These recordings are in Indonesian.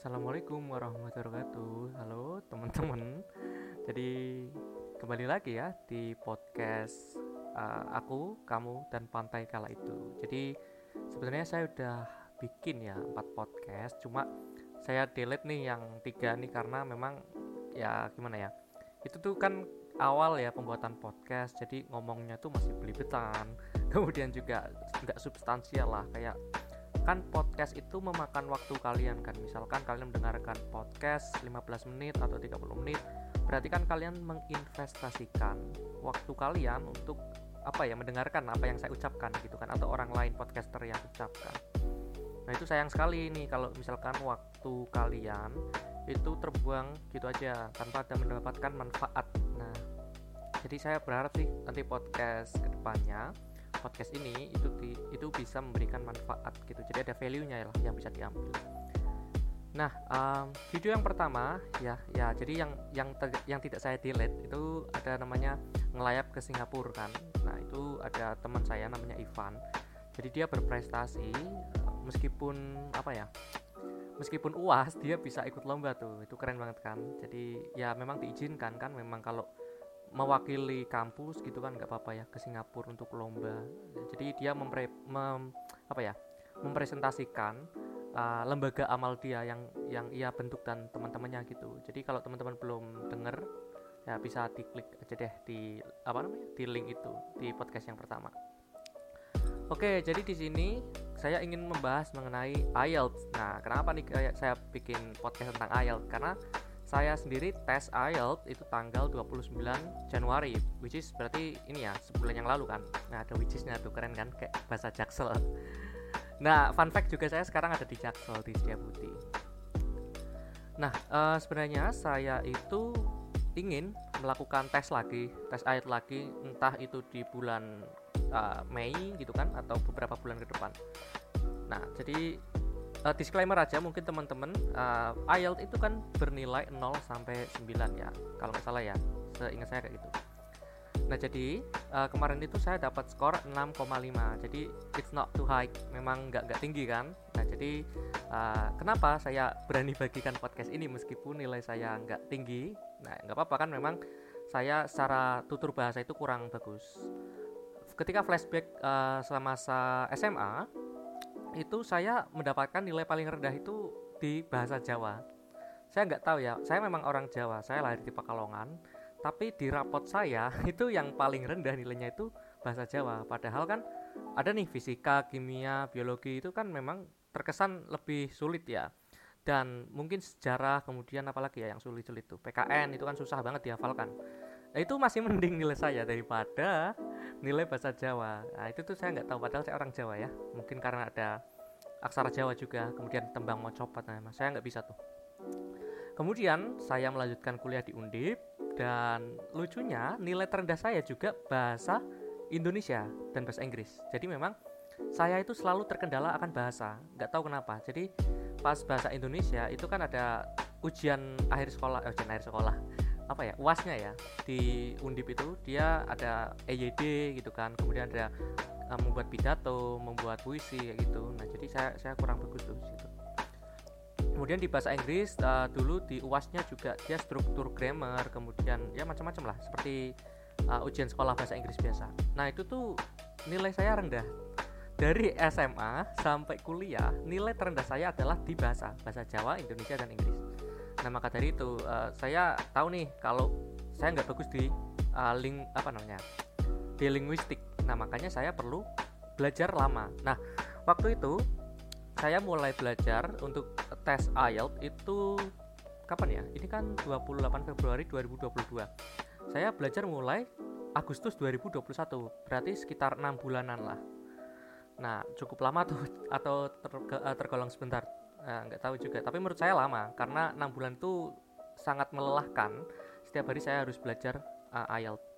Assalamualaikum warahmatullahi wabarakatuh. Halo teman-teman. Jadi kembali lagi ya di podcast uh, aku, kamu dan pantai kala itu. Jadi sebenarnya saya udah bikin ya empat podcast, cuma saya delete nih yang tiga nih karena memang ya gimana ya? Itu tuh kan awal ya pembuatan podcast, jadi ngomongnya tuh masih belibetan. Kemudian juga nggak substansial lah kayak kan podcast itu memakan waktu kalian kan. Misalkan kalian mendengarkan podcast 15 menit atau 30 menit berarti kan kalian menginvestasikan waktu kalian untuk apa ya mendengarkan apa yang saya ucapkan gitu kan atau orang lain podcaster yang ucapkan. Nah itu sayang sekali nih kalau misalkan waktu kalian itu terbuang gitu aja tanpa ada mendapatkan manfaat. Nah jadi saya berharap sih nanti podcast ke depannya podcast ini itu di, itu bisa memberikan manfaat gitu. Jadi ada value nya lah yang bisa diambil. Nah um, video yang pertama ya ya jadi yang yang ter, yang tidak saya delete itu ada namanya ngelayap ke Singapura kan. Nah itu ada teman saya namanya Ivan. Jadi dia berprestasi meskipun apa ya meskipun uas dia bisa ikut lomba tuh. Itu keren banget kan. Jadi ya memang diizinkan kan memang kalau mewakili kampus gitu kan nggak apa-apa ya ke Singapura untuk lomba jadi dia mempre mem, apa ya mempresentasikan uh, lembaga amal dia yang yang ia bentuk dan teman-temannya gitu jadi kalau teman-teman belum dengar ya bisa diklik aja deh di apa namanya di link itu di podcast yang pertama Oke, jadi di sini saya ingin membahas mengenai IELTS. Nah, kenapa nih saya bikin podcast tentang IELTS? Karena saya sendiri tes IELTS itu tanggal 29 Januari which is berarti ini ya sebulan yang lalu kan? Nah ada which isnya tuh keren kan? Kayak bahasa jaksel. Nah fun fact juga saya sekarang ada di jaksel di Setiabudi. Nah uh, sebenarnya saya itu ingin melakukan tes lagi tes IELTS lagi entah itu di bulan uh, Mei gitu kan? Atau beberapa bulan ke depan. Nah jadi uh, disclaimer aja mungkin teman-teman uh, IELTS itu kan bernilai 0 sampai 9 ya kalau nggak salah ya seingat saya kayak gitu. Nah jadi uh, kemarin itu saya dapat skor 6,5 jadi it's not too high memang nggak nggak tinggi kan? Nah jadi uh, kenapa saya berani bagikan podcast ini meskipun nilai saya nggak tinggi? Nah nggak apa-apa kan memang saya secara tutur bahasa itu kurang bagus. Ketika flashback uh, selama SMA itu saya mendapatkan nilai paling rendah itu di bahasa Jawa. Saya nggak tahu ya, saya memang orang Jawa, saya lahir di Pekalongan, tapi di rapot saya itu yang paling rendah nilainya itu bahasa Jawa. Padahal kan ada nih fisika, kimia, biologi itu kan memang terkesan lebih sulit ya. Dan mungkin sejarah kemudian apalagi ya yang sulit-sulit itu PKN itu kan susah banget dihafalkan. Nah, itu masih mending nilai saya daripada nilai bahasa Jawa. Nah, itu tuh saya nggak tahu padahal saya orang Jawa ya. Mungkin karena ada aksara Jawa juga, kemudian tembang mau copot nah, saya nggak bisa tuh. Kemudian saya melanjutkan kuliah di Undip dan lucunya nilai terendah saya juga bahasa Indonesia dan bahasa Inggris. Jadi memang saya itu selalu terkendala akan bahasa, nggak tahu kenapa. Jadi pas bahasa Indonesia itu kan ada ujian akhir sekolah, eh, ujian akhir sekolah apa ya uasnya ya di undip itu dia ada EYD gitu kan kemudian ada uh, membuat pidato membuat puisi gitu. Nah jadi saya saya kurang bagus tuh situ. Kemudian di bahasa Inggris uh, dulu di uasnya juga dia struktur grammar kemudian ya macam-macam lah seperti uh, ujian sekolah bahasa Inggris biasa. Nah itu tuh nilai saya rendah. Dari SMA sampai kuliah nilai terendah saya adalah di bahasa bahasa Jawa Indonesia dan Inggris nah maka dari itu uh, saya tahu nih kalau saya nggak bagus di uh, ling apa namanya di linguistik. Nah makanya saya perlu belajar lama. Nah waktu itu saya mulai belajar untuk tes IELTS itu kapan ya? Ini kan 28 Februari 2022 saya belajar mulai Agustus 2021 berarti sekitar enam bulanan lah. Nah cukup lama tuh atau eh, tergolong sebentar. Eh, nggak tahu juga. Tapi menurut saya lama karena enam bulan itu sangat melelahkan. Setiap hari saya harus belajar uh, IELTS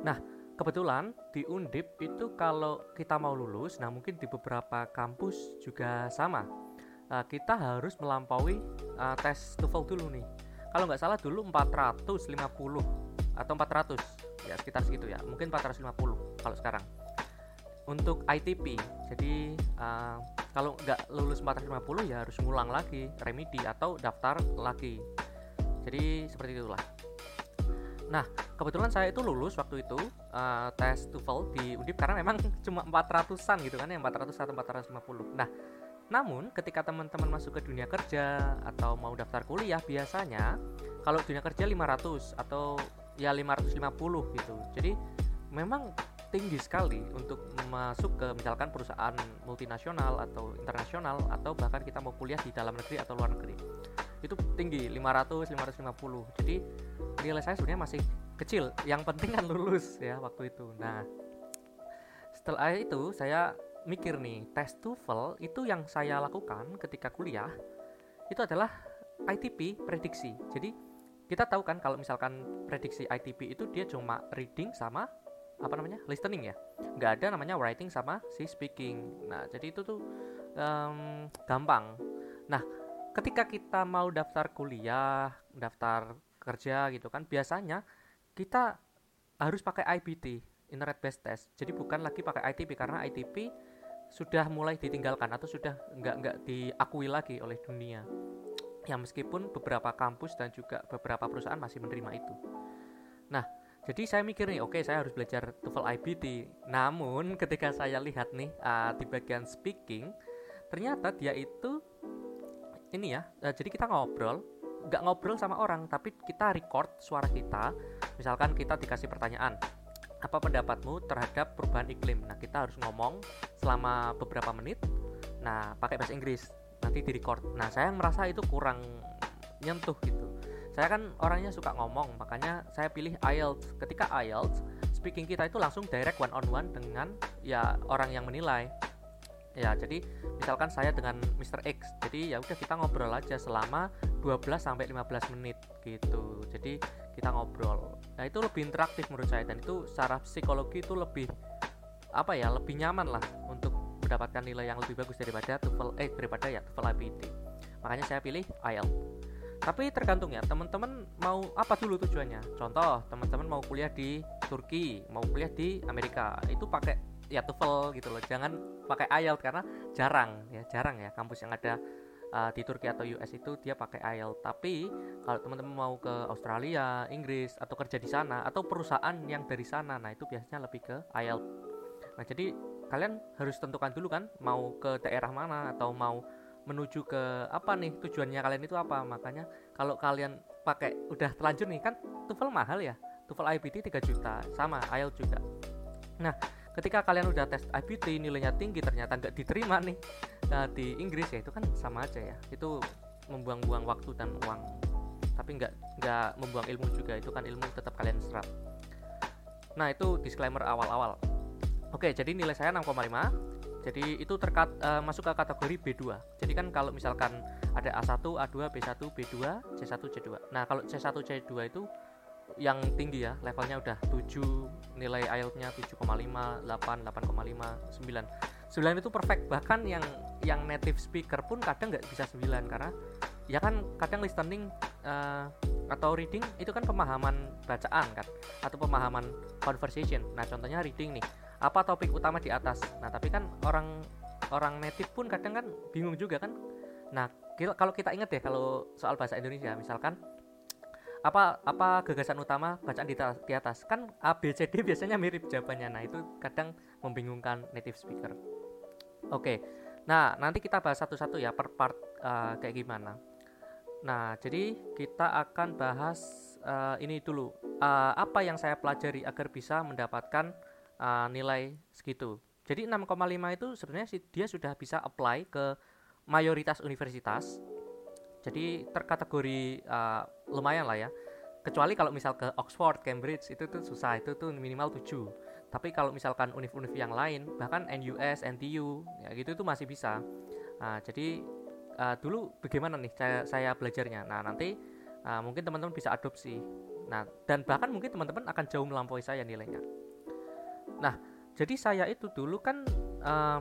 nah kebetulan di Undip itu kalau kita mau lulus nah mungkin di beberapa kampus juga sama. Uh, kita harus melampaui uh, tes TOEFL dulu nih. Kalau nggak salah dulu 450 atau 400 ya sekitar segitu ya. Mungkin 450 kalau sekarang. Untuk ITP jadi uh, kalau nggak lulus 450 ya harus ngulang lagi remedi atau daftar lagi. Jadi seperti itulah. Nah kebetulan saya itu lulus waktu itu uh, tes TOEFL di Undip karena memang cuma 400-an gitu kan ya 400 atau 450 nah namun ketika teman-teman masuk ke dunia kerja atau mau daftar kuliah biasanya kalau dunia kerja 500 atau ya 550 gitu. Jadi memang tinggi sekali untuk masuk ke misalkan perusahaan multinasional atau internasional atau bahkan kita mau kuliah di dalam negeri atau luar negeri. Itu tinggi 500 550 jadi nilai saya sebenarnya masih kecil. Yang penting kan lulus ya waktu itu. Nah setelah itu saya mikir nih tes TOEFL itu yang saya lakukan ketika kuliah itu adalah ITP prediksi. Jadi kita tahu kan kalau misalkan prediksi ITP itu dia cuma reading sama apa namanya listening ya. Nggak ada namanya writing sama si speaking. Nah jadi itu tuh um, gampang. Nah ketika kita mau daftar kuliah daftar kerja gitu kan biasanya kita harus pakai IBT internet based test. Jadi bukan lagi pakai ITP karena ITP sudah mulai ditinggalkan atau sudah nggak nggak diakui lagi oleh dunia. Ya meskipun beberapa kampus dan juga beberapa perusahaan masih menerima itu. Nah jadi saya mikir nih oke okay, saya harus belajar TOEFL IBT namun ketika saya lihat nih uh, di bagian speaking ternyata dia itu ini ya uh, jadi kita ngobrol nggak ngobrol sama orang tapi kita record suara kita. Misalkan kita dikasih pertanyaan apa pendapatmu terhadap perubahan iklim? Nah kita harus ngomong selama beberapa menit. Nah pakai bahasa Inggris nanti di record nah saya merasa itu kurang nyentuh gitu saya kan orangnya suka ngomong makanya saya pilih IELTS. Ketika IELTS speaking kita itu langsung direct one on one dengan ya orang yang menilai. Ya jadi misalkan saya dengan Mr. X jadi ya udah kita ngobrol aja selama 12 sampai 15 menit gitu. Jadi kita ngobrol. Nah itu lebih interaktif menurut saya dan itu secara psikologi itu lebih apa ya lebih nyaman lah untuk mendapatkan nilai yang lebih bagus daripada TOEFL eh daripada ya TOEFL IPT makanya saya pilih IELTS tapi tergantung ya teman-teman mau apa dulu tujuannya? Contoh teman-teman mau kuliah di Turki mau kuliah di Amerika. Itu pakai ya TOEFL gitu loh. Jangan pakai IELTS karena jarang ya jarang ya. Kampus yang ada uh, di Turki atau US itu dia pakai IELTS. Tapi kalau teman-teman mau ke Australia Inggris atau kerja di sana atau perusahaan yang dari sana nah itu biasanya lebih ke IELTS. Nah jadi kalian harus tentukan dulu kan mau ke daerah mana atau mau menuju ke apa nih? Tujuannya kalian itu apa? Makanya kalau kalian pakai udah terlanjur nih kan TOEFL mahal ya? TOEFL IBT 3 juta sama IELTS juga. Nah ketika kalian udah tes IBT nilainya tinggi ternyata nggak diterima nih uh, di Inggris ya itu kan sama aja ya. Itu membuang-buang waktu dan uang. Tapi nggak nggak membuang ilmu juga itu kan ilmu tetap kalian serap. Nah itu disclaimer awal-awal. Oke jadi nilai saya 6,5 jadi itu terkat uh, masuk ke kategori B2 jadi kan kalau misalkan ada A1 A2 B1 B2 C1 C2 nah kalau C1 C2 itu yang tinggi ya levelnya udah 7 nilai IELTS-nya 7,5 8 8,5 9 9 itu perfect. Bahkan yang yang native speaker pun kadang nggak bisa 9 karena ya kan kadang listening uh, atau reading itu kan pemahaman bacaan kan atau pemahaman conversation. Nah contohnya reading nih apa topik utama di atas. Nah tapi kan orang orang native pun kadang kan bingung juga kan. Nah kalau kita ingat ya kalau soal bahasa Indonesia misalkan apa apa gagasan utama bacaan di, di atas? Kan A B C D biasanya mirip jawabannya. Nah itu kadang membingungkan native speaker. Oke. Nah nanti kita bahas satu-satu ya per part uh, kayak gimana. Nah jadi kita akan bahas uh, ini dulu. Uh, apa yang saya pelajari agar bisa mendapatkan uh, nilai segitu. Jadi 6,5 itu sebenarnya dia sudah bisa apply ke mayoritas universitas. Jadi terkategori uh, lumayan lah ya. Kecuali kalau misal ke Oxford, Cambridge itu tuh susah, itu tuh minimal 7. Tapi kalau misalkan univ-univ yang lain, bahkan NUS, NTU, ya gitu itu masih bisa. Nah, jadi uh, dulu bagaimana nih saya, saya belajarnya? Nah, nanti uh, mungkin teman-teman bisa adopsi. Nah, dan bahkan mungkin teman-teman akan jauh melampaui saya nilainya. Nah, jadi saya itu dulu kan um,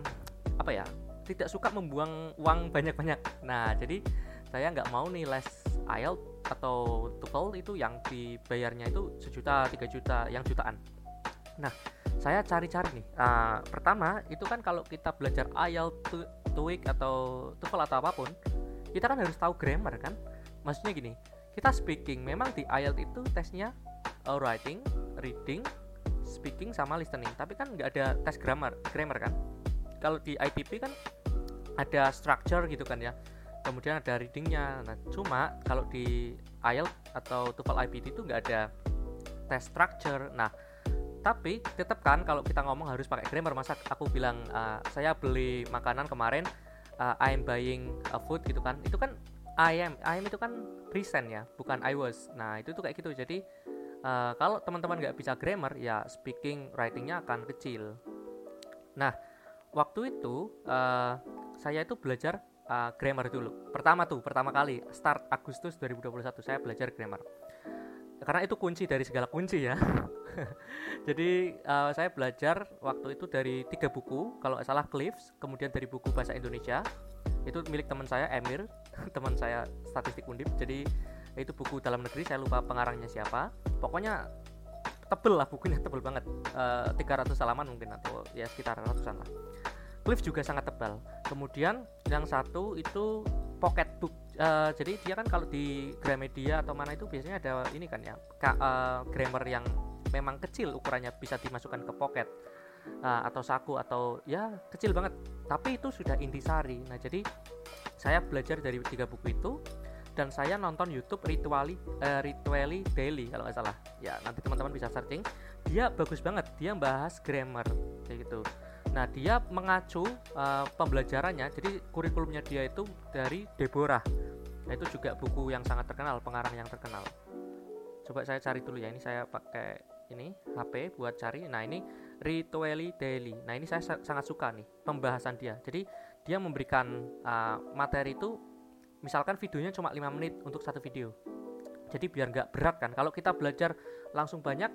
apa ya tidak suka membuang uang banyak-banyak. Nah, jadi saya nggak mau nih les IELTS atau TOEFL itu yang dibayarnya itu sejuta, tiga juta, yang jutaan. Nah, saya cari-cari nih. Uh, pertama itu kan kalau kita belajar IELTS TOEIC atau TOEFL atau apa pun kita kan harus tahu grammar kan maksudnya gini kita speaking memang di IELTS itu tesnya uh, writing reading speaking sama listening. Tapi kan nggak ada tes grammar grammar kan? Kalau di ITP kan ada structure gitu kan ya. Kemudian ada readingnya. Nah cuma kalau di IELTS atau TOEFL IBT itu nggak ada tes structure. Nah tapi tetap kan kalau kita ngomong harus pakai grammar. Masa aku bilang uh, saya beli makanan kemarin uh, I am buying a food gitu kan. Itu kan I am I am itu kan present ya bukan I was. Nah itu tuh kayak gitu. Jadi uh, kalau teman-teman nggak bisa grammar ya speaking writingnya akan kecil. Nah waktu itu uh, saya itu belajar uh, grammar dulu. Pertama tuh pertama kali start Agustus 2021 saya belajar grammar. Karena itu kunci dari segala kunci ya. Jadi uh, saya belajar waktu itu dari tiga buku kalau salah Cliffs kemudian dari buku bahasa Indonesia. Itu milik teman saya Emir teman saya statistik undip. Jadi itu buku dalam negeri saya lupa pengarangnya siapa. Pokoknya tebel lah bukunya tebel banget. Eh, 300 halaman mungkin atau ya sekitar ratusan lah. Cliff juga sangat tebal. Kemudian yang satu itu pocket book uh, jadi dia kan kalau di Gramedia atau mana itu biasanya ada ini kan ya ka, uh, grammar yang memang kecil ukurannya bisa dimasukkan ke pocket uh, atau saku atau ya kecil banget. Tapi itu sudah intisari nah jadi saya belajar dari tiga buku itu dan saya nonton YouTube Rituali uh, Rituali Daily kalau nggak salah ya nanti teman-teman bisa searching dia bagus banget dia bahas grammar kayak gitu Nah, dia mengacu uh, pembelajarannya, jadi kurikulumnya dia itu dari Deborah. Nah, itu juga buku yang sangat terkenal, pengarang yang terkenal. Coba saya cari dulu ya, ini saya pakai ini HP buat cari. Nah, ini Ritually Daily. Nah, ini saya sangat suka nih pembahasan dia. Jadi, dia memberikan uh, materi itu misalkan videonya cuma 5 menit untuk satu video. Jadi biar nggak berat kan. Kalau kita belajar langsung banyak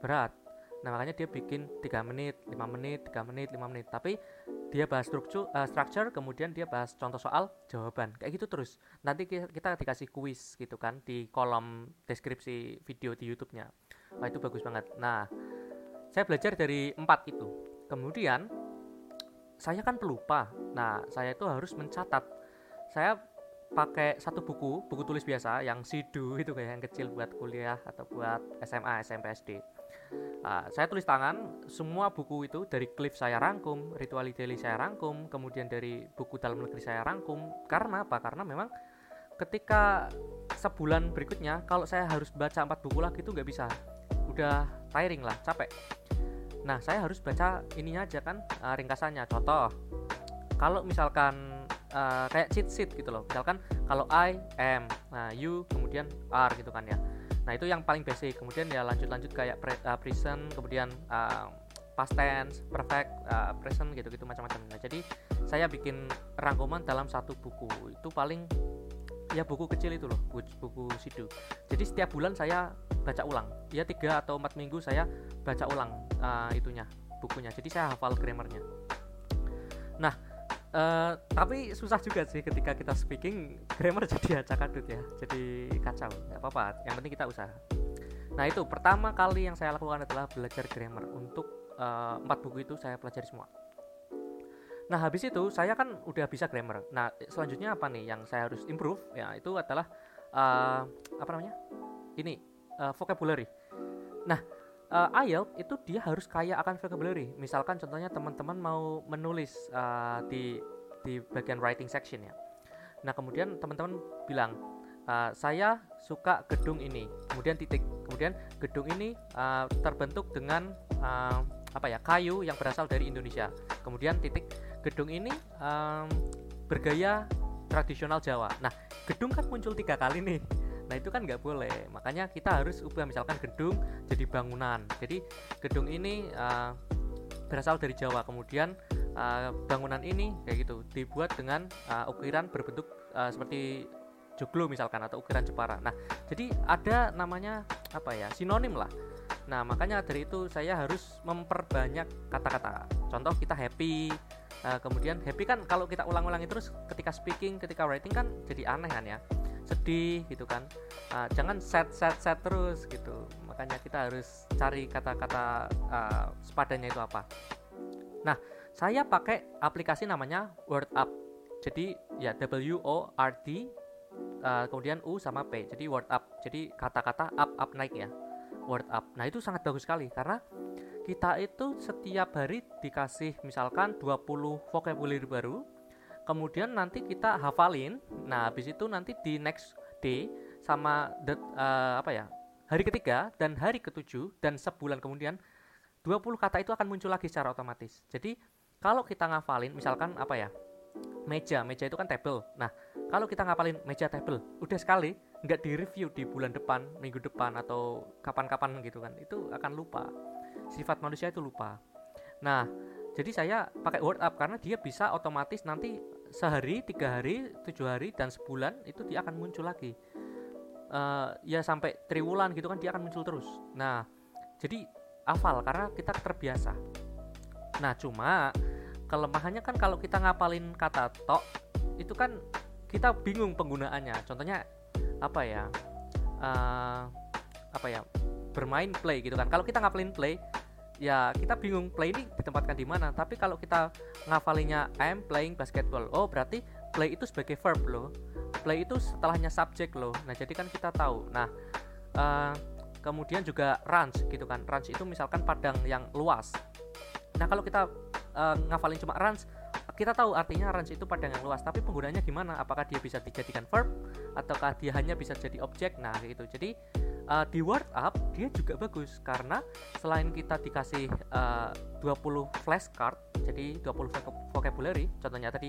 berat Nah makanya dia bikin 3 menit, 5 menit, 3 menit, 5 menit. Tapi dia bahas struktur, uh, structure, kemudian dia bahas contoh soal, jawaban. Kayak gitu terus. Nanti kita, kita dikasih kuis gitu kan di kolom deskripsi video di YouTube-nya. Wah itu bagus banget. Nah saya belajar dari empat itu. Kemudian saya kan pelupa. Nah saya itu harus mencatat. Saya pakai satu buku, buku tulis biasa yang sidu itu kayak yang kecil buat kuliah atau buat SMA, SMP, SD Uh, saya tulis tangan semua buku itu dari Cliff saya rangkum, Ritual Daily saya rangkum, kemudian dari buku dalam negeri saya rangkum. Karena apa? Karena memang ketika sebulan berikutnya kalau saya harus baca empat buku lagi itu nggak bisa, udah tiring lah, capek. Nah saya harus baca ininya aja kan uh, ringkasannya. Contoh, kalau misalkan uh, kayak cheat sheet gitu loh, misalkan kalau I am, nah you kemudian are gitu kan ya Nah itu yang paling basic. Kemudian ya lanjut-lanjut kayak pre, uh, present, kemudian uh, past tense, perfect, uh, present gitu-gitu macam-macam. Nah jadi saya bikin rangkuman dalam satu buku. Itu paling ya buku kecil itu loh, buku, buku sidu. Jadi setiap bulan saya baca ulang. Ya tiga atau empat minggu saya baca ulang uh, itunya bukunya. Jadi saya hafal grammarnya. Nah Uh, tapi susah juga sih ketika kita speaking grammar jadi acak adut ya jadi kacau nggak apa-apa yang penting kita usaha. Nah itu pertama kali yang saya lakukan adalah belajar grammar. Untuk uh, empat buku itu saya pelajari semua. Nah habis itu saya kan udah bisa grammar. Nah selanjutnya apa nih yang saya harus improve? Ya itu adalah uh, apa namanya? Ini uh, vocabulary. Nah uh, IELTS itu dia harus kaya akan vocabulary. Misalkan contohnya teman-teman mau menulis uh, di di bagian writing section ya. Nah kemudian teman-teman bilang uh, saya suka gedung ini, kemudian titik, kemudian gedung ini uh, terbentuk dengan uh, apa ya kayu yang berasal dari Indonesia. Kemudian titik gedung ini um, bergaya tradisional Jawa. Nah gedung kan muncul tiga kali nih Nah itu kan nggak boleh, makanya kita harus ubah misalkan gedung jadi bangunan. Jadi gedung ini uh, berasal dari Jawa, kemudian uh, bangunan ini kayak gitu dibuat dengan uh, ukiran berbentuk uh, seperti joglo misalkan atau ukiran Jepara. Nah jadi ada namanya apa ya sinonim lah. Nah makanya dari itu saya harus memperbanyak kata-kata. Contoh kita happy, uh, kemudian happy kan kalau kita ulang-ulangi terus ketika speaking, ketika writing kan jadi aneh kan ya sedih gitu kan. Uh, jangan set set set terus gitu. Makanya kita harus cari kata-kata uh, sepadannya itu apa. Nah saya pakai aplikasi namanya Word Up jadi ya W O R D uh, kemudian U sama P. Jadi Word Up jadi kata-kata up up naik ya. Word Up nah itu sangat bagus sekali karena kita itu setiap hari dikasih misalkan 20 vocabulary baru kemudian nanti kita hafalin. Nah habis itu nanti di next day sama the, uh, apa ya hari ketiga dan hari ketujuh dan sebulan kemudian 20 kata itu akan muncul lagi secara otomatis. Jadi kalau kita ngafalin misalkan apa ya meja. Meja itu kan table. Nah kalau kita ngapalin meja table udah sekali nggak di review di bulan depan minggu depan atau kapan-kapan gitu kan itu akan lupa. Sifat manusia itu lupa. Nah jadi saya pakai word up karena dia bisa otomatis nanti sehari tiga hari tujuh hari dan sebulan itu dia akan muncul lagi. Uh, ya sampai triwulan gitu kan dia akan muncul terus. Nah jadi hafal karena kita terbiasa. Nah cuma kelemahannya kan kalau kita ngapalin kata tok itu kan kita bingung penggunaannya. Contohnya apa ya? Uh, apa ya? Bermain play gitu kan. Kalau kita ngapalin play ya kita bingung play ini ditempatkan di mana. Tapi kalau kita ngafalinnya I'm playing basketball oh berarti play itu sebagai verb loh. Play itu setelahnya subjek loh. Nah jadi kan kita tahu. Nah uh, kemudian juga range gitu kan. Range itu misalkan padang yang luas. Nah kalau kita uh, ngafalin cuma runs kita tahu artinya runs itu padang yang luas tapi penggunanya gimana? Apakah dia bisa dijadikan verb ataukah dia hanya bisa jadi objek? Nah gitu. Jadi uh, di word up dia juga bagus karena selain kita dikasih uh, 20 flashcard jadi 20 vocabulary contohnya tadi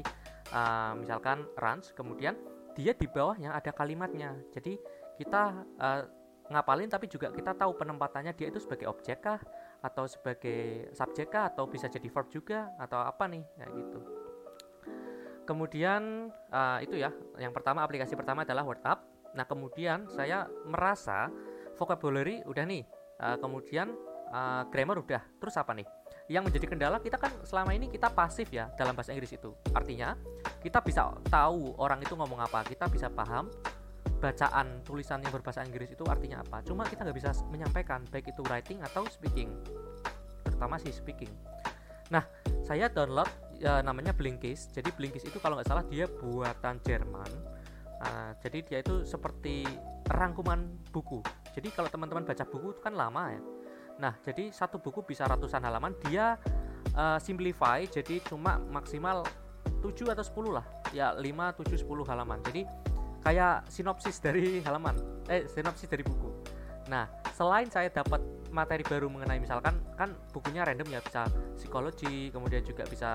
uh, misalkan runs kemudian dia di bawahnya ada kalimatnya. Jadi kita uh, ngapalin tapi juga kita tahu penempatannya dia itu sebagai objek kah atau sebagai subjek kah atau bisa jadi verb juga atau apa nih? Ya gitu kemudian uh, itu ya yang pertama aplikasi pertama adalah WordUp nah kemudian saya merasa vocabulary udah nih uh, kemudian uh, grammar udah. Terus apa nih? Yang menjadi kendala kita kan selama ini kita pasif ya dalam bahasa Inggris itu. Artinya kita bisa tahu orang itu ngomong apa kita bisa paham bacaan tulisan yang berbahasa Inggris itu artinya apa. Cuma kita nggak bisa menyampaikan baik itu writing atau speaking. Terutama sih speaking. Nah saya download ya, namanya Blinkist. Jadi Blinkist itu kalau nggak salah dia buatan Jerman. Uh, jadi dia itu seperti rangkuman buku. Jadi kalau teman-teman baca buku itu kan lama ya. Nah jadi satu buku bisa ratusan halaman. Dia uh, simplify jadi cuma maksimal 7 atau 10 lah. Ya 5, 7, 10 halaman. Jadi kayak sinopsis dari halaman. Eh sinopsis dari buku. Nah selain saya dapat materi baru mengenai misalkan kan bukunya random ya bisa psikologi kemudian juga bisa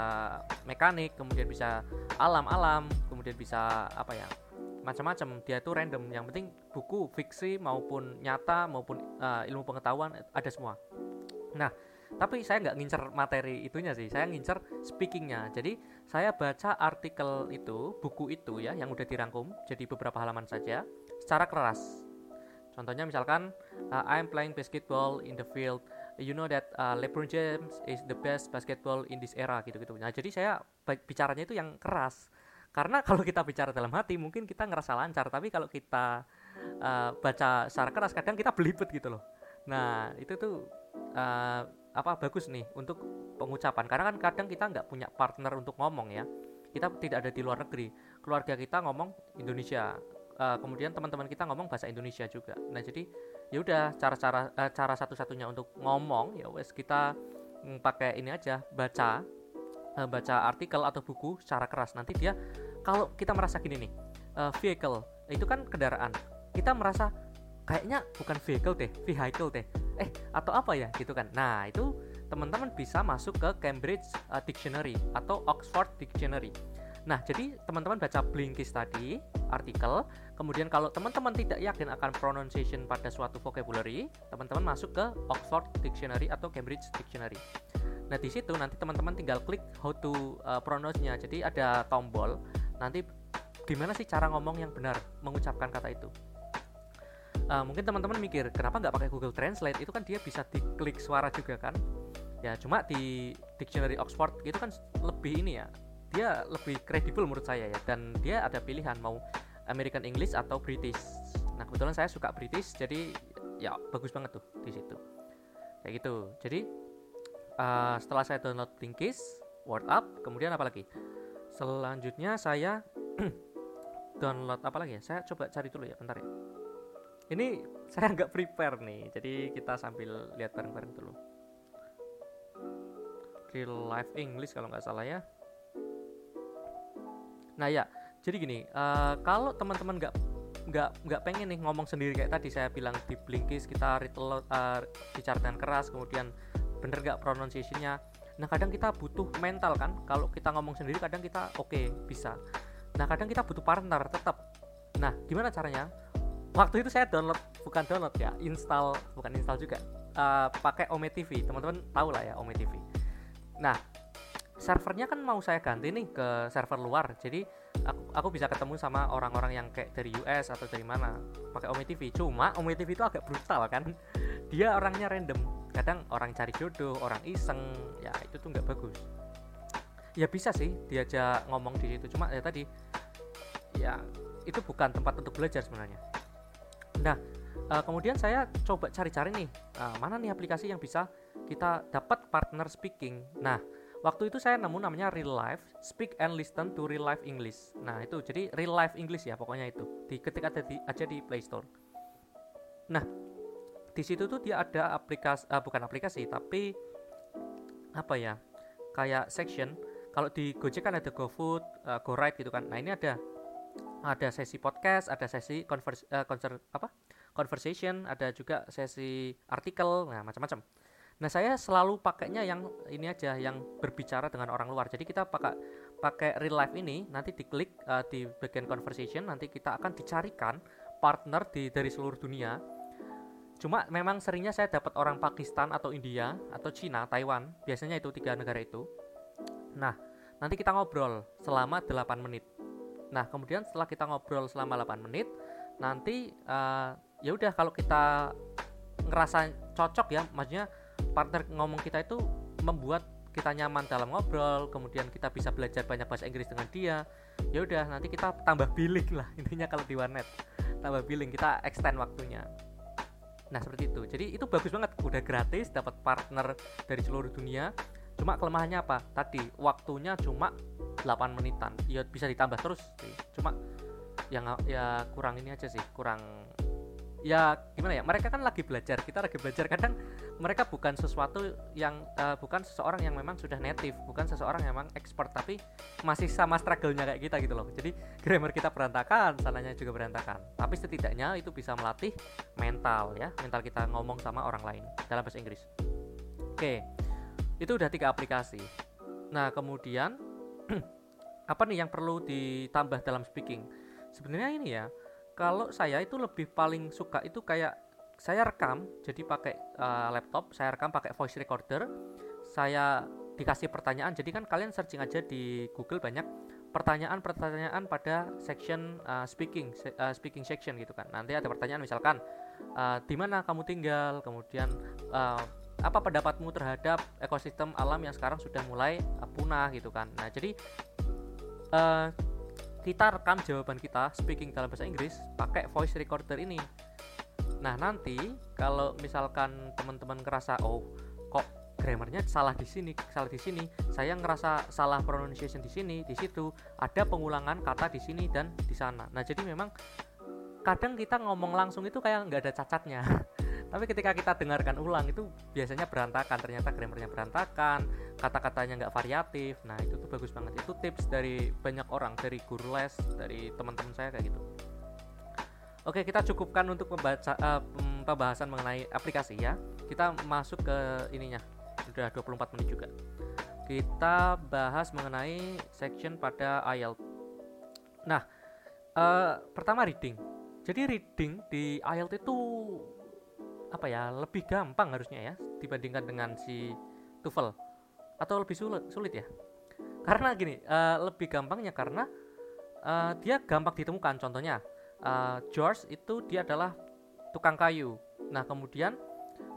mekanik kemudian bisa alam-alam kemudian bisa apa ya macam-macam. Dia tuh random yang penting buku fiksi maupun nyata maupun uh, ilmu pengetahuan ada semua. Nah tapi saya nggak ngincer materi itunya sih saya ngincer speakingnya. Jadi saya baca artikel itu buku itu ya yang udah dirangkum jadi beberapa halaman saja secara keras contohnya misalkan uh, I'm playing basketball in the field. You know that uh, LeBron James is the best basketball in this era gitu-gitu. Nah jadi saya bicaranya itu yang keras. Karena kalau kita bicara dalam hati mungkin kita ngerasa lancar. Tapi kalau kita uh, baca secara keras kadang kita belibet gitu loh. Nah itu tuh uh, apa bagus nih untuk pengucapan. Karena kan kadang kita nggak punya partner untuk ngomong ya. Kita tidak ada di luar negeri. Keluarga kita ngomong Indonesia uh, kemudian teman-teman kita ngomong bahasa Indonesia juga. Nah jadi ya udah cara-cara uh, cara satu-satunya untuk ngomong ya wes kita mm, pakai ini aja baca uh, baca artikel atau buku secara keras. Nanti dia kalau kita merasa gini nih uh, vehicle itu kan kendaraan. Kita merasa kayaknya bukan vehicle deh vehicle deh. Eh atau apa ya? Gitu kan. Nah itu teman-teman bisa masuk ke Cambridge uh, Dictionary atau Oxford Dictionary Nah, jadi teman-teman baca Blinkist tadi, artikel, kemudian kalau teman-teman tidak yakin akan pronunciation pada suatu vocabulary, teman-teman masuk ke Oxford Dictionary atau Cambridge Dictionary. Nah, di situ nanti teman-teman tinggal klik how to uh, pronounce-nya. Jadi ada tombol, nanti gimana sih cara ngomong yang benar mengucapkan kata itu? Uh, mungkin teman-teman mikir kenapa nggak pakai Google Translate? Itu kan dia bisa diklik suara juga kan? Ya cuma di dictionary Oxford itu kan lebih ini ya dia lebih kredibel menurut saya ya dan dia ada pilihan mau American English atau British. Nah kebetulan saya suka British jadi ya bagus banget tuh di situ. Kayak gitu. Jadi uh, setelah saya download Blinkist Word Up kemudian apa lagi? Selanjutnya saya download apa lagi ya? Saya coba cari dulu ya bentar ya. Ini saya nggak prepare nih jadi kita sambil lihat bareng-bareng dulu. Real life English kalau nggak salah ya nah ya jadi gini uh, kalau teman-teman nggak nggak nggak pengen nih ngomong sendiri kayak tadi saya bilang di Blinkist kita read uh, bicara dengan keras kemudian bener nggak pronunciationnya. Nah kadang kita butuh mental kan? Kalau kita ngomong sendiri kadang kita oke okay, bisa. Nah kadang kita butuh partner tetap. Nah gimana caranya? Waktu itu saya download bukan download ya install bukan install juga. Uh, pakai Ome TV teman-teman tahu lah ya Ome TV nah servernya kan mau saya ganti nih ke server luar. Jadi aku, aku bisa ketemu sama orang-orang yang kayak dari US atau dari mana. Pakai Ome TV cuma Ome TV itu agak brutal kan. Dia orangnya random. Kadang orang cari jodoh orang iseng. Ya itu tuh nggak bagus. Ya bisa sih diajak ngomong di situ. Cuma ya tadi ya itu bukan tempat untuk belajar sebenarnya. Nah uh, kemudian saya coba cari-cari nih uh, mana nih aplikasi yang bisa kita dapat partner speaking. Nah waktu itu saya nemu namanya real life speak and listen to real life English nah itu jadi real life English ya pokoknya itu di ketika ada di aja di Play Store nah di situ tuh dia ada aplikasi uh, bukan aplikasi tapi apa ya kayak section kalau di Gojek kan ada GoFood, uh, GoRide gitu kan. Nah, ini ada ada sesi podcast, ada sesi converse, uh, konser, apa? conversation, ada juga sesi artikel, nah macam-macam. Nah, saya selalu pakainya yang ini aja yang berbicara dengan orang luar. Jadi kita pakai pakai real life ini nanti diklik uh, di bagian conversation nanti kita akan dicarikan partner di dari seluruh dunia. Cuma memang seringnya saya dapat orang Pakistan atau India atau Cina, Taiwan. Biasanya itu tiga negara itu. Nah, nanti kita ngobrol selama 8 menit. Nah, kemudian setelah kita ngobrol selama 8 menit, nanti uh, ya udah kalau kita ngerasa cocok ya, maksudnya partner ngomong kita itu membuat kita nyaman dalam ngobrol, kemudian kita bisa belajar banyak bahasa Inggris dengan dia. Ya udah, nanti kita tambah billing lah intinya kalau di warnet. Tambah billing, kita extend waktunya. Nah, seperti itu. Jadi itu bagus banget, udah gratis, dapat partner dari seluruh dunia. Cuma kelemahannya apa? Tadi waktunya cuma 8 menitan. Ya bisa ditambah terus sih. Cuma yang ya kurang ini aja sih, kurang ya gimana ya? Mereka kan lagi belajar. Kita lagi belajar. Kadang mereka bukan sesuatu yang uh, bukan seseorang yang memang sudah native. Bukan seseorang yang memang expert tapi masih sama struggle-nya kayak kita gitu loh. Jadi grammar kita berantakan salahnya juga berantakan. Tapi setidaknya itu bisa melatih mental ya. Mental kita ngomong sama orang lain dalam bahasa Inggris. Oke. Itu udah tiga aplikasi. Nah kemudian apa nih yang perlu ditambah dalam speaking? Sebenarnya ini ya kalau saya itu lebih paling suka itu kayak saya rekam jadi pakai uh, laptop saya rekam pakai voice recorder saya dikasih pertanyaan. Jadi kan kalian searching aja di Google banyak pertanyaan-pertanyaan pada section uh, speaking uh, speaking section gitu kan. Nanti ada pertanyaan misalkan uh, di mana kamu tinggal? Kemudian uh, apa pendapatmu terhadap ekosistem alam yang sekarang sudah mulai uh, punah? gitu kan. Nah jadi uh, kita rekam jawaban kita speaking dalam bahasa Inggris pakai voice recorder ini. Nah, nanti kalau misalkan teman-teman ngerasa oh kok grammarnya salah di sini, salah di sini, saya ngerasa salah pronunciation di sini, di situ, ada pengulangan kata di sini dan di sana. Nah, jadi memang kadang kita ngomong langsung itu kayak nggak ada cacatnya. tapi ketika kita dengarkan ulang itu biasanya berantakan ternyata grammarnya berantakan kata-katanya nggak variatif nah itu tuh bagus banget. Itu tips dari banyak orang dari guru les dari teman-teman saya kayak gitu. Oke kita cukupkan untuk membaca uh, pembahasan mengenai aplikasi ya. Kita masuk ke ininya. Sudah 24 menit juga. Kita bahas mengenai section pada IELTS. Nah uh, pertama reading. Jadi reading di IELTS itu apa ya lebih gampang harusnya ya dibandingkan dengan si TOEFL. Atau lebih sulit sulit ya karena gini uh, lebih gampangnya karena uh, dia gampang ditemukan. Contohnya uh, George itu dia adalah tukang kayu. Nah kemudian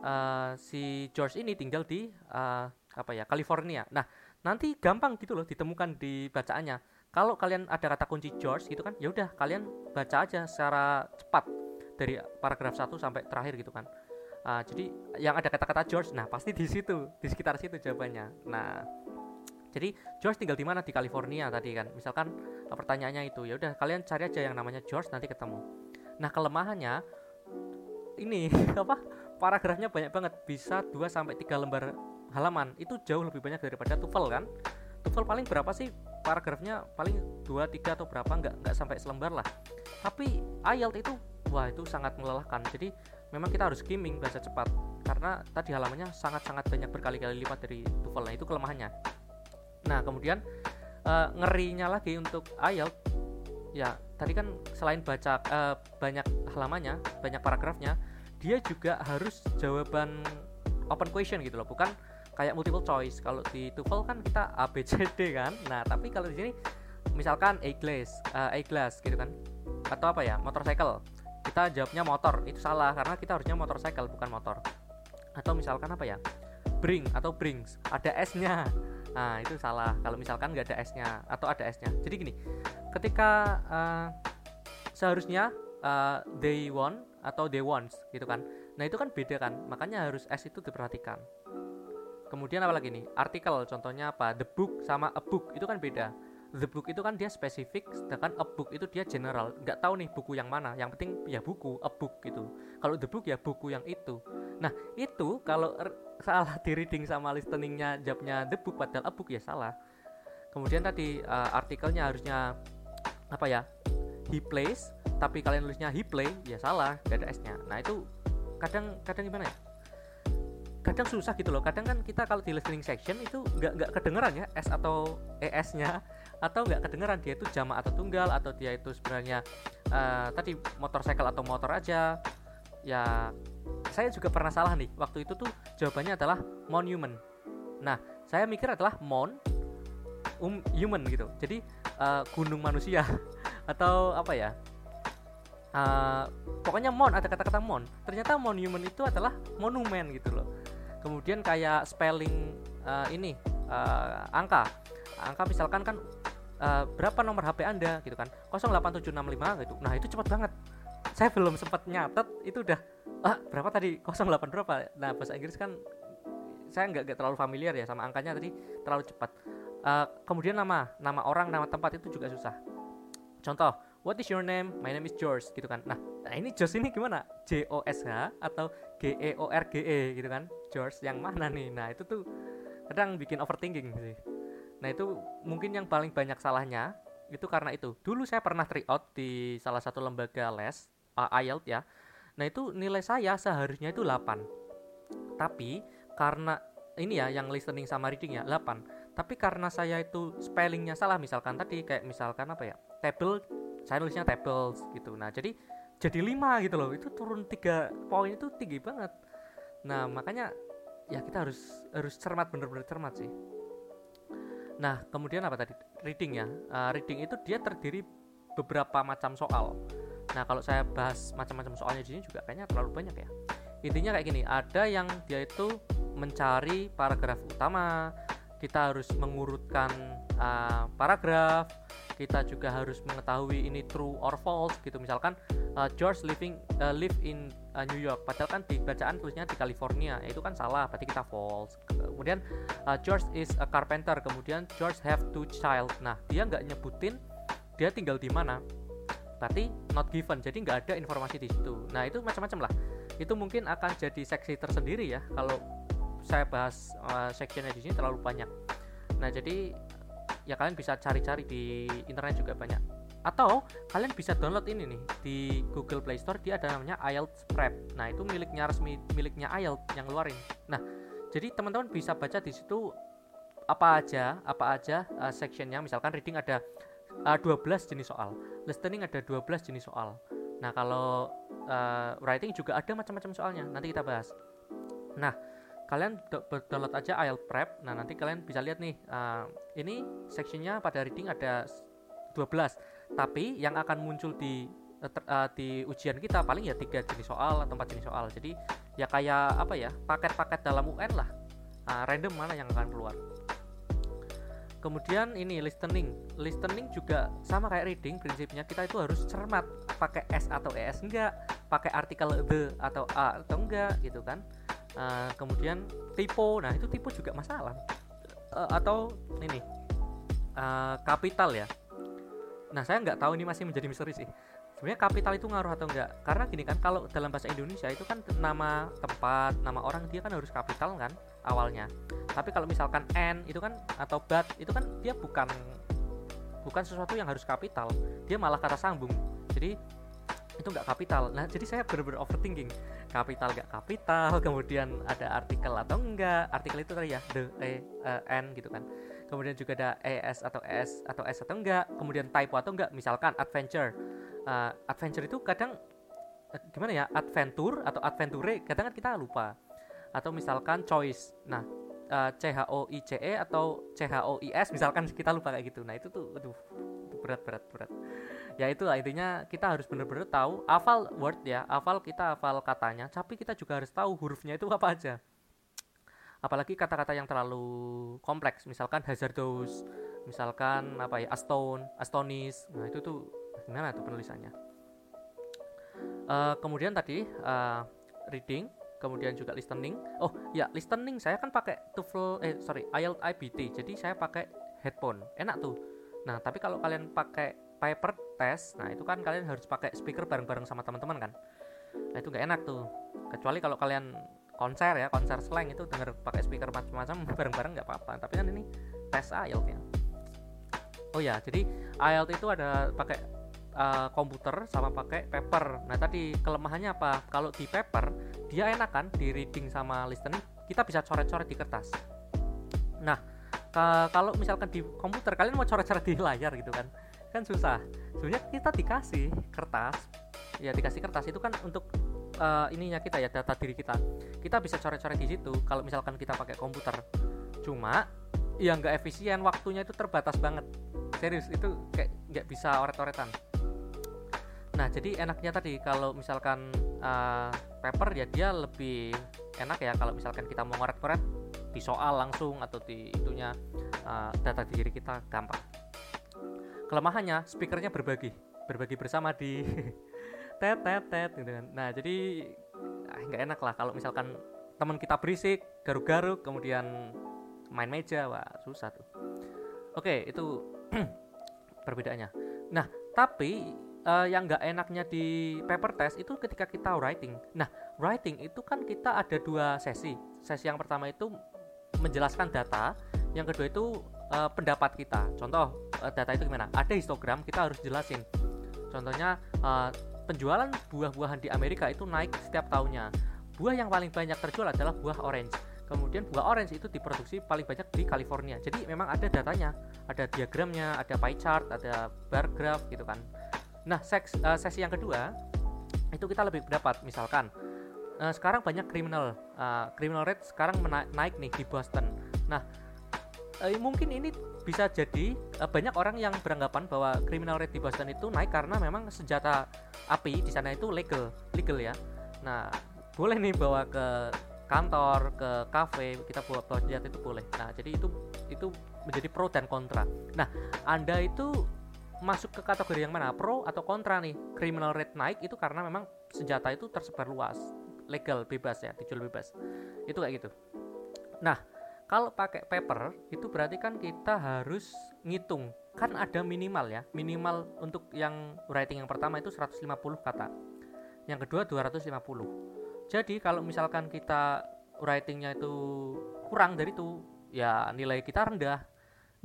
uh, si George ini tinggal di uh, apa ya California. Nah nanti gampang gitu loh ditemukan di bacaannya. Kalau kalian ada kata kunci George gitu kan ya udah kalian baca aja secara cepat dari paragraf 1 sampai terakhir gitu kan. Uh, jadi yang ada kata-kata George nah pasti di situ di sekitar situ jawabannya. Nah jadi George tinggal di mana? Di California tadi kan. Misalkan uh, pertanyaannya itu ya udah kalian cari aja yang namanya George nanti ketemu. Nah kelemahannya ini apa paragrafnya banyak banget. Bisa 2 sampai 3 lembar halaman. Itu jauh lebih banyak daripada TOEFL kan? TOEFL paling berapa sih? Paragrafnya paling 2 3 atau berapa? Nggak nggak sampai selembar lah. Tapi IELTS itu wah itu sangat melelahkan. Jadi memang kita harus skimming bahasa cepat. Karena tadi halamannya sangat-sangat banyak berkali-kali lipat dari TOEFL. Nah itu kelemahannya Nah, kemudian uh, ngerinya lagi untuk IELTS ya tadi kan selain baca uh, banyak halamannya, banyak paragrafnya, dia juga harus jawaban open question gitu loh, bukan kayak multiple choice. Kalau di TOEFL kan kita A B C D kan. Nah, tapi kalau di sini misalkan A glass, uh, A glass gitu kan. Atau apa ya? Motorcycle. Kita jawabnya motor. Itu salah karena kita harusnya motorcycle bukan motor. Atau misalkan apa ya? Bring atau brings. Ada S-nya nah itu salah. Kalau misalkan nggak ada s-nya atau ada s-nya. Jadi gini ketika uh, seharusnya uh, they want atau they wants gitu kan. Nah itu kan beda kan. Makanya harus s itu diperhatikan. Kemudian apa lagi nih? Artikel contohnya apa? The book sama a book itu kan beda. The book itu kan dia spesifik sedangkan a book itu dia general. Nggak tahu nih buku yang mana. Yang penting ya buku a book gitu. Kalau the book ya buku yang itu nah itu kalau salah di reading sama listeningnya jawabnya the book padahal a book ya salah. Kemudian tadi uh, artikelnya harusnya apa ya he plays tapi kalian nulisnya he play ya salah gak ada s nya nah itu kadang kadang gimana ya? Kadang susah gitu loh. Kadang kan kita kalau di listening section itu nggak nggak kedengeran ya s atau es nya atau nggak kedengeran dia itu jama atau tunggal atau dia itu sebenarnya uh, tadi motorcycle atau motor aja. Ya saya juga pernah salah nih. Waktu itu tuh jawabannya adalah monument nah saya mikir adalah mon um human gitu. Jadi uh, gunung manusia atau apa ya? Uh, pokoknya mon ada kata-kata mon. Ternyata monument itu adalah monumen gitu loh. Kemudian kayak spelling uh, ini uh, angka. Angka misalkan kan uh, berapa nomor HP anda gitu kan? 08765 gitu. Nah itu cepat banget saya belum sempat nyatet itu udah ah berapa tadi? 08 berapa? Nah bahasa Inggris kan saya nggak terlalu familiar ya sama angkanya tadi terlalu cepat. Uh, kemudian nama nama orang nama tempat itu juga susah. Contoh what is your name? My name is George gitu kan. Nah, nah ini George ini gimana? J O S H atau G E O R G E gitu kan? George yang mana nih? Nah itu tuh kadang bikin overthinking sih. Nah itu mungkin yang paling banyak salahnya itu karena itu. Dulu saya pernah tryout di salah satu lembaga les uh, IELTS ya. Nah itu nilai saya seharusnya itu 8 Tapi karena ini ya yang listening sama reading ya 8 Tapi karena saya itu spellingnya salah misalkan tadi kayak misalkan apa ya Table, saya nulisnya tables gitu. Nah jadi jadi 5 gitu loh. Itu turun 3 poin itu tinggi banget. Nah makanya ya kita harus harus cermat bener-bener cermat sih. Nah kemudian apa tadi? Reading ya. Uh, Reading itu dia terdiri beberapa macam soal Nah, kalau saya bahas macam-macam soalnya di sini juga kayaknya terlalu banyak ya. Intinya kayak gini, ada yang dia itu mencari paragraf utama, kita harus mengurutkan uh, paragraf, kita juga harus mengetahui ini true or false gitu. Misalkan uh, George living uh, live in uh, New York, padahal kan di bacaan tulisnya di California, itu kan salah, berarti kita false. Kemudian uh, George is a carpenter, kemudian George have two child. Nah, dia nggak nyebutin dia tinggal di mana berarti not given. Jadi nggak ada informasi di situ. Nah itu macam-macam lah. Itu mungkin akan jadi seksi tersendiri ya kalau saya bahas uh, sectionnya di sini terlalu banyak. Nah jadi ya kalian bisa cari-cari di internet juga banyak. Atau kalian bisa download ini nih di Google Play Store dia ada namanya IELTS Prep nah itu miliknya resmi miliknya IELTS yang ngeluarin. Nah jadi teman-teman bisa baca di situ apa aja apa aja uh, sectionnya. Misalkan reading ada uh, 12 jenis soal. Listening ada 12 jenis soal. Nah kalau uh, writing juga ada macam-macam soalnya. Nanti kita bahas. Nah kalian download aja IELTS Prep. Nah nanti kalian bisa lihat nih uh, ini sectionnya pada reading ada 12 tapi yang akan muncul di uh, di ujian kita paling ya tiga jenis soal atau empat jenis soal. Jadi ya kayak apa ya paket-paket dalam UN lah. Uh, random mana yang akan keluar kemudian ini listening. Listening juga sama kayak reading prinsipnya kita itu harus cermat pakai s atau es enggak pakai artikel the atau a atau enggak gitu kan. Uh, kemudian typo nah itu typo juga masalah. Uh, atau ini uh, kapital ya. Nah saya nggak tahu ini masih menjadi misteri sih. Sebenarnya kapital itu ngaruh atau enggak? Karena gini kan kalau dalam bahasa Indonesia itu kan nama tempat nama orang dia kan harus kapital kan awalnya. Tapi kalau misalkan n itu kan atau bat itu kan dia bukan bukan sesuatu yang harus kapital. Dia malah kata sambung. Jadi itu nggak kapital. Nah jadi saya benar-benar overthinking. Kapital nggak kapital kemudian ada artikel atau enggak artikel itu tadi ya the e uh, n gitu kan. Kemudian juga ada es atau s atau s atau enggak kemudian typo atau enggak misalkan adventure. Uh, adventure itu kadang uh, gimana ya? Adventure atau adventure kadang kan kita lupa atau misalkan choice. Nah uh, C H O I C E atau C H O I S misalkan kita lupa kayak gitu. Nah itu tuh aduh berat berat berat. Ya itulah intinya kita harus benar-benar tahu hafal word ya hafal kita hafal katanya tapi kita juga harus tahu hurufnya itu apa aja. Apalagi kata-kata yang terlalu kompleks misalkan hazardous misalkan apa ya aston astonis. Nah itu tuh gimana tuh penulisannya? Uh, kemudian tadi uh, reading kemudian juga listening. Oh ya listening saya kan pakai TOEFL eh sorry IELTS IBT jadi saya pakai headphone. Enak tuh. Nah tapi kalau kalian pakai paper test nah itu kan kalian harus pakai speaker bareng-bareng sama teman-teman kan. Nah itu nggak enak tuh. Kecuali kalau kalian konser ya konser slang itu denger pakai speaker macam-macam bareng-bareng nggak apa-apa. Tapi kan ini tes IELTS ya oh ya jadi IELTS itu ada pakai uh, komputer sama pakai paper. Nah tadi kelemahannya apa? Kalau di paper dia enak kan di reading sama listening kita bisa coret-coret di kertas. Nah kalau misalkan di komputer kalian mau coret-coret di layar gitu kan kan susah. Sebenarnya kita dikasih kertas ya dikasih kertas itu kan untuk uh, ininya kita ya data diri kita. Kita bisa coret-coret di situ kalau misalkan kita pakai komputer. Cuma yang nggak efisien waktunya itu terbatas banget. Serius itu kayak nggak bisa oret-oretan. Nah jadi enaknya tadi kalau misalkan uh, paper ya dia lebih enak ya kalau misalkan kita mau ngoret-ngoret di soal langsung atau di itunya uh, data diri kita gampang. Kelemahannya speakernya berbagi berbagi bersama di tet tet tet gitu kan. Nah jadi ah, nggak enak lah kalau misalkan teman kita berisik garuk-garuk kemudian main meja wah susah tuh. Oke itu perbedaannya. Nah tapi uh, yang nggak enaknya di paper test itu ketika kita writing nah writing itu kan kita ada dua sesi sesi yang pertama itu menjelaskan data yang kedua itu uh, pendapat kita contoh uh, data itu gimana ada histogram kita harus jelasin contohnya uh, penjualan buah-buahan di Amerika itu naik setiap tahunnya. Buah yang paling banyak terjual adalah buah orange. Kemudian buah orange itu diproduksi paling banyak di California. Jadi memang ada datanya, ada diagramnya, ada pie chart, ada bar graph gitu kan. Nah, seks, uh, sesi yang kedua itu kita lebih dapat misalkan uh, sekarang banyak criminal uh, criminal rate sekarang naik nih di Boston. Nah, uh, mungkin ini bisa jadi uh, banyak orang yang beranggapan bahwa criminal rate di Boston itu naik karena memang senjata api di sana itu legal, legal ya. Nah, boleh nih bawa ke kantor, ke kafe, kita bawa bawa senjata itu boleh. Nah, jadi itu itu menjadi pro dan kontra. Nah, Anda itu masuk ke kategori yang mana? Pro atau kontra nih? Criminal rate naik itu karena memang senjata itu tersebar luas, legal, bebas ya, dijual bebas. Itu kayak gitu. Nah, kalau pakai paper itu berarti kan kita harus ngitung kan ada minimal ya minimal untuk yang writing yang pertama itu 150 kata yang kedua 250 jadi kalau misalkan kita writingnya itu kurang dari itu ya nilai kita rendah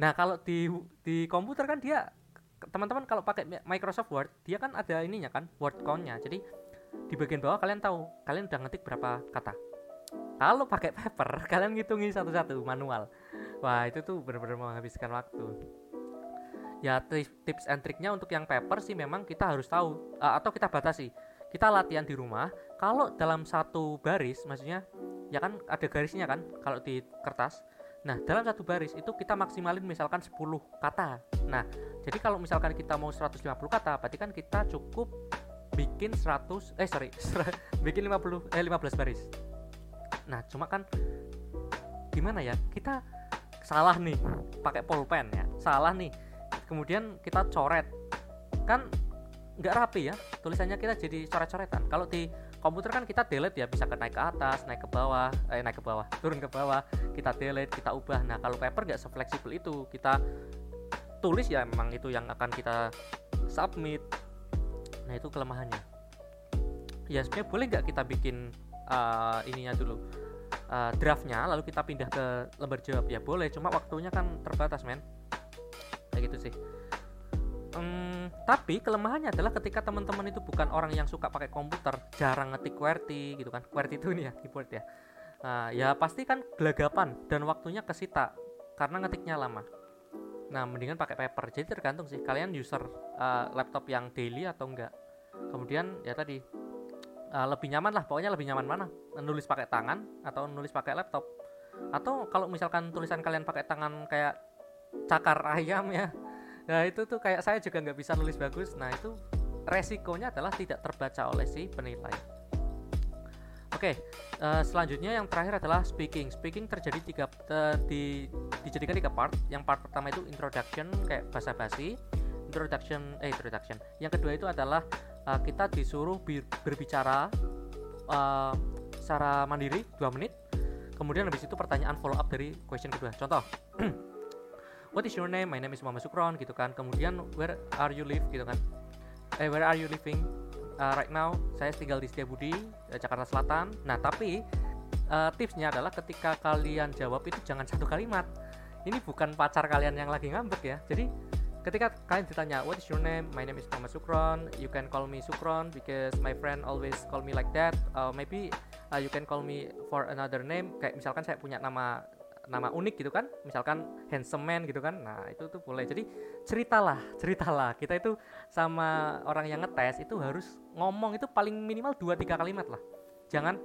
nah kalau di di komputer kan dia teman-teman kalau pakai Microsoft Word dia kan ada ininya kan word countnya. Jadi di bagian bawah kalian tahu kalian udah ngetik berapa kata. Kalau pakai paper kalian ngitungin satu-satu manual. Wah itu tuh benar-benar menghabiskan waktu. Ya tips and triknya untuk yang paper sih memang kita harus tahu uh, atau kita batasi. Kita latihan di rumah kalau dalam satu baris maksudnya ya kan ada garisnya kan kalau di kertas nah dalam satu baris itu kita maksimalin misalkan 10 kata. Nah jadi kalau misalkan kita mau 150 kata berarti kan kita cukup bikin 100 eh sorry bikin 50 eh 15 baris. Nah cuma kan gimana ya kita salah nih pakai pulpen ya salah nih. Kemudian kita coret. Kan nggak rapi ya tulisannya kita jadi coret-coretan. Kalau di komputer kan kita delete ya bisa ke naik ke atas naik ke bawah eh naik ke bawah turun ke bawah kita delete kita ubah. Nah kalau paper nggak sefleksibel itu kita tulis ya memang itu yang akan kita submit. Nah itu kelemahannya. Ya sebenarnya boleh nggak kita bikin uh, ininya dulu uh, draftnya lalu kita pindah ke lembar jawab? Ya boleh cuma waktunya kan terbatas men. Kayak gitu sih um, tapi kelemahannya adalah ketika teman-teman itu bukan orang yang suka pakai komputer jarang ngetik QWERTY gitu kan. QWERTY itu nih ya keyboard ya. Uh, ya pasti kan gelagapan dan waktunya kesita karena ngetiknya lama. Nah mendingan pakai paper. Jadi tergantung sih kalian user uh, laptop yang daily atau enggak. Kemudian ya tadi uh, lebih nyaman lah pokoknya lebih nyaman mana? Nulis pakai tangan atau nulis pakai laptop? Atau kalau misalkan tulisan kalian pakai tangan kayak cakar ayam ya nah itu tuh kayak saya juga nggak bisa nulis bagus nah itu resikonya adalah tidak terbaca oleh si penilai Oke, okay, uh, eh, selanjutnya yang terakhir adalah speaking. Speaking terjadi tiga uh, di dijadikan tiga part. Yang part pertama itu introduction kayak basa-basi, introduction eh introduction. Yang kedua itu adalah uh, kita disuruh berbicara uh, secara mandiri dua menit kemudian habis itu pertanyaan follow up dari question kedua contoh what is your name? My name is Muhammad Sukron gitu kan. Kemudian where are you live gitu kan. Eh where are you living? Uh, right now saya tinggal di Setiabudi Jakarta Selatan. Nah tapi uh, tipsnya adalah ketika kalian jawab itu jangan satu kalimat. Ini bukan pacar kalian yang lagi ngambek ya. Jadi ketika kalian ditanya what is your name? My name is Muhammad Sukron. You can call me Sukron because my friend always call me like that. Uh, maybe uh, you can call me for another name. Kayak misalkan saya punya nama nama unik gitu kan misalkan handsome man gitu kan nah itu tuh boleh. Jadi ceritalah ceritalah. Kita itu sama orang yang ngetes itu harus ngomong itu paling minimal 2-3 kalimat lah. Jangan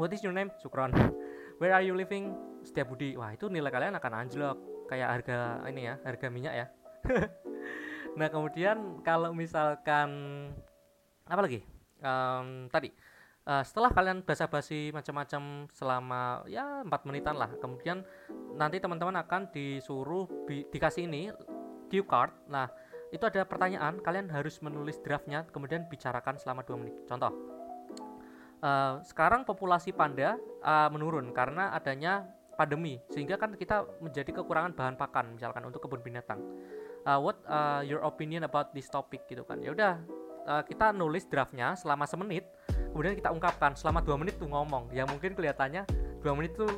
what is your name? Sukron. Where are you living? Setiabudi. Wah itu nilai kalian akan anjlok. Kayak harga ini ya harga minyak ya. Nah kemudian kalau misalkan apa lagi? Um, tadi uh, setelah kalian basa-basi macam-macam selama ya empat menitan lah. Kemudian nanti teman-teman akan disuruh dikasih ini cue card. Nah itu ada pertanyaan kalian harus menulis draftnya kemudian bicarakan selama dua menit. Contoh uh, sekarang populasi panda uh, menurun karena adanya pandemi sehingga kan kita menjadi kekurangan bahan pakan misalkan untuk kebun binatang. Uh, what uh, your opinion about this topic gitu kan. Ya udah uh, kita nulis draftnya selama semenit kemudian kita ungkapkan selama dua menit tuh ngomong. Ya mungkin kelihatannya dua menit tuh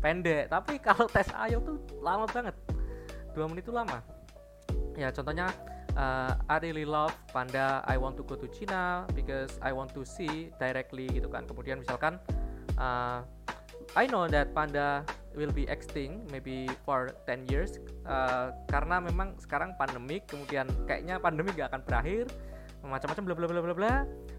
pendek tapi kalau tes ayo tuh lama banget. Dua menit tuh lama. Ya contohnya uh, I really love panda I want to go to China because I want to see directly gitu kan. Kemudian misalkan uh, I know that panda will be extinct maybe for 10 years uh, karena memang sekarang pandemik kemudian kayaknya pandemi gak akan berakhir macam-macam bla bla bla bla bla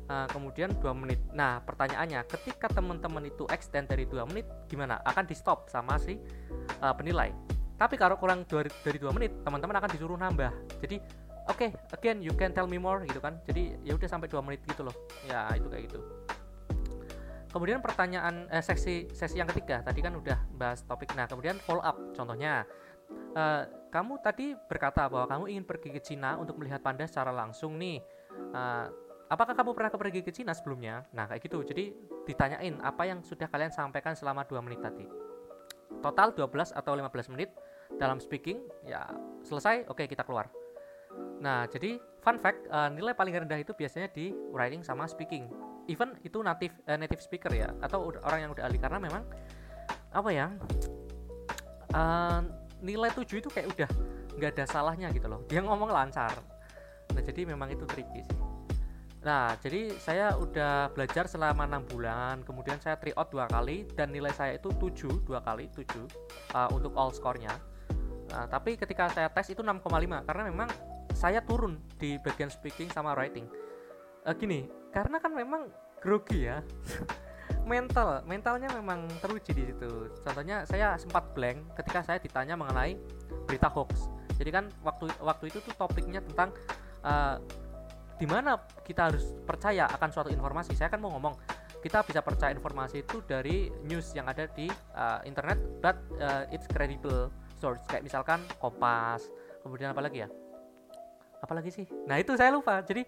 uh, kemudian dua menit. Nah pertanyaannya ketika teman-teman itu extend dari dua menit gimana? Akan di stop sama si uh, penilai. Tapi kalau kurang dari, dari dua menit teman-teman akan disuruh nambah. Jadi oke okay, again you can tell me more gitu kan. Jadi ya udah sampai dua menit gitu loh. Ya itu kayak gitu. Kemudian pertanyaan eh, sesi sesi yang ketiga. Tadi kan udah bahas topik. Nah kemudian follow up contohnya. Uh, kamu tadi berkata bahwa kamu ingin pergi ke Cina untuk melihat panda secara langsung nih. Uh, apakah kamu pernah pergi ke Cina sebelumnya? Nah kayak gitu. Jadi ditanyain apa yang sudah kalian sampaikan selama dua menit tadi. Total 12 atau 15 menit dalam speaking ya selesai oke kita keluar. Nah jadi fun fact uh, nilai paling rendah itu biasanya di writing sama speaking. Even itu native uh, native speaker ya atau orang yang udah ahli. Karena memang apa ya uh, nilai 7 itu kayak udah nggak ada salahnya gitu loh. Dia ngomong lancar. Nah jadi memang itu tricky sih nah jadi saya udah belajar selama enam bulan kemudian saya try out dua kali dan nilai saya itu 7 dua kali 7 uh, untuk all score-nya. Nah, tapi ketika saya tes itu 6,5 karena memang saya turun di bagian speaking sama writing. Uh, gini karena kan memang grogi ya. Mental mentalnya memang teruji di situ. Contohnya saya sempat blank ketika saya ditanya mengenai berita hoax. Jadi kan waktu waktu itu tuh topiknya tentang uh, di mana kita harus percaya akan suatu informasi. Saya kan mau ngomong kita bisa percaya informasi itu dari news yang ada di uh, internet but uh, it's credible source. Kayak misalkan Kompas kemudian apa lagi ya? Apalagi sih? Nah itu saya lupa. Jadi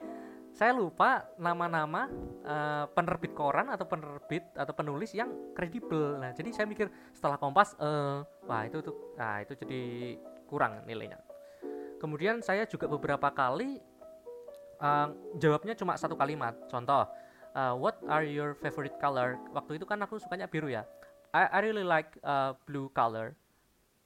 saya lupa nama-nama uh, penerbit koran atau penerbit atau penulis yang kredibel. Nah, jadi saya mikir setelah Kompas, uh, wah itu tuh, nah itu jadi kurang nilainya. Kemudian saya juga beberapa kali uh, jawabnya cuma satu kalimat. Contoh, uh, what are your favorite color? Waktu itu kan aku sukanya biru ya. I, I really like uh, blue color.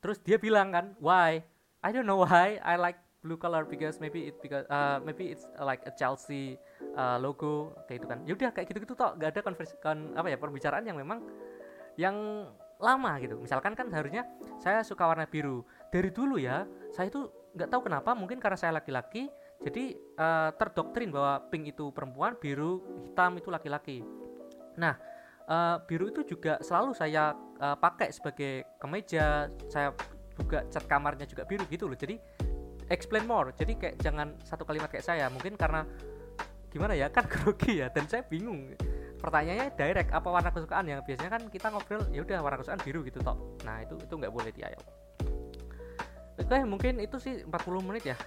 Terus dia bilang kan, why? I don't know why I like blue color because maybe it because uh, maybe it's like a Chelsea uh, logo kayak itu kan yaudah kayak gitu-gitu toh gak ada konversi kon, apa ya perbicaraan yang memang yang lama gitu misalkan kan harusnya saya suka warna biru dari dulu ya saya itu nggak tahu kenapa mungkin karena saya laki-laki jadi uh, terdoktrin bahwa pink itu perempuan biru hitam itu laki-laki. Nah uh, biru itu juga selalu saya uh, pakai sebagai kemeja saya buka cat kamarnya juga biru gitu loh. Jadi explain more. Jadi kayak jangan satu kalimat kayak saya. Mungkin karena gimana ya kan grogi ya dan saya bingung. Pertanyaannya direct apa warna kesukaan? Yang biasanya kan kita ngobrol ya udah warna kesukaan biru gitu toh. Nah itu itu nggak boleh di oke mungkin itu sih 40 menit ya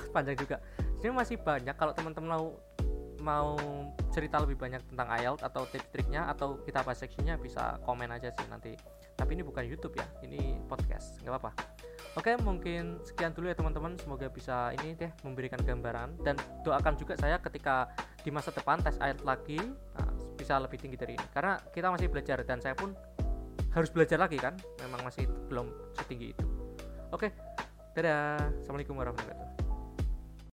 panjang juga jadi masih banyak kalau teman-teman mau mau cerita lebih banyak tentang IELTS atau tips-triknya atau kita bahas seksinya bisa komen aja sih nanti tapi ini bukan YouTube ya ini podcast nggak apa-apa Oke, mungkin sekian dulu ya teman-teman. Semoga bisa ini deh memberikan gambaran dan doakan juga saya ketika di masa depan tes IELTS lagi nah, bisa lebih tinggi dari ini. Karena kita masih belajar dan saya pun harus belajar lagi kan. Memang masih belum setinggi itu. Oke. Dadah. Assalamualaikum warahmatullahi wabarakatuh.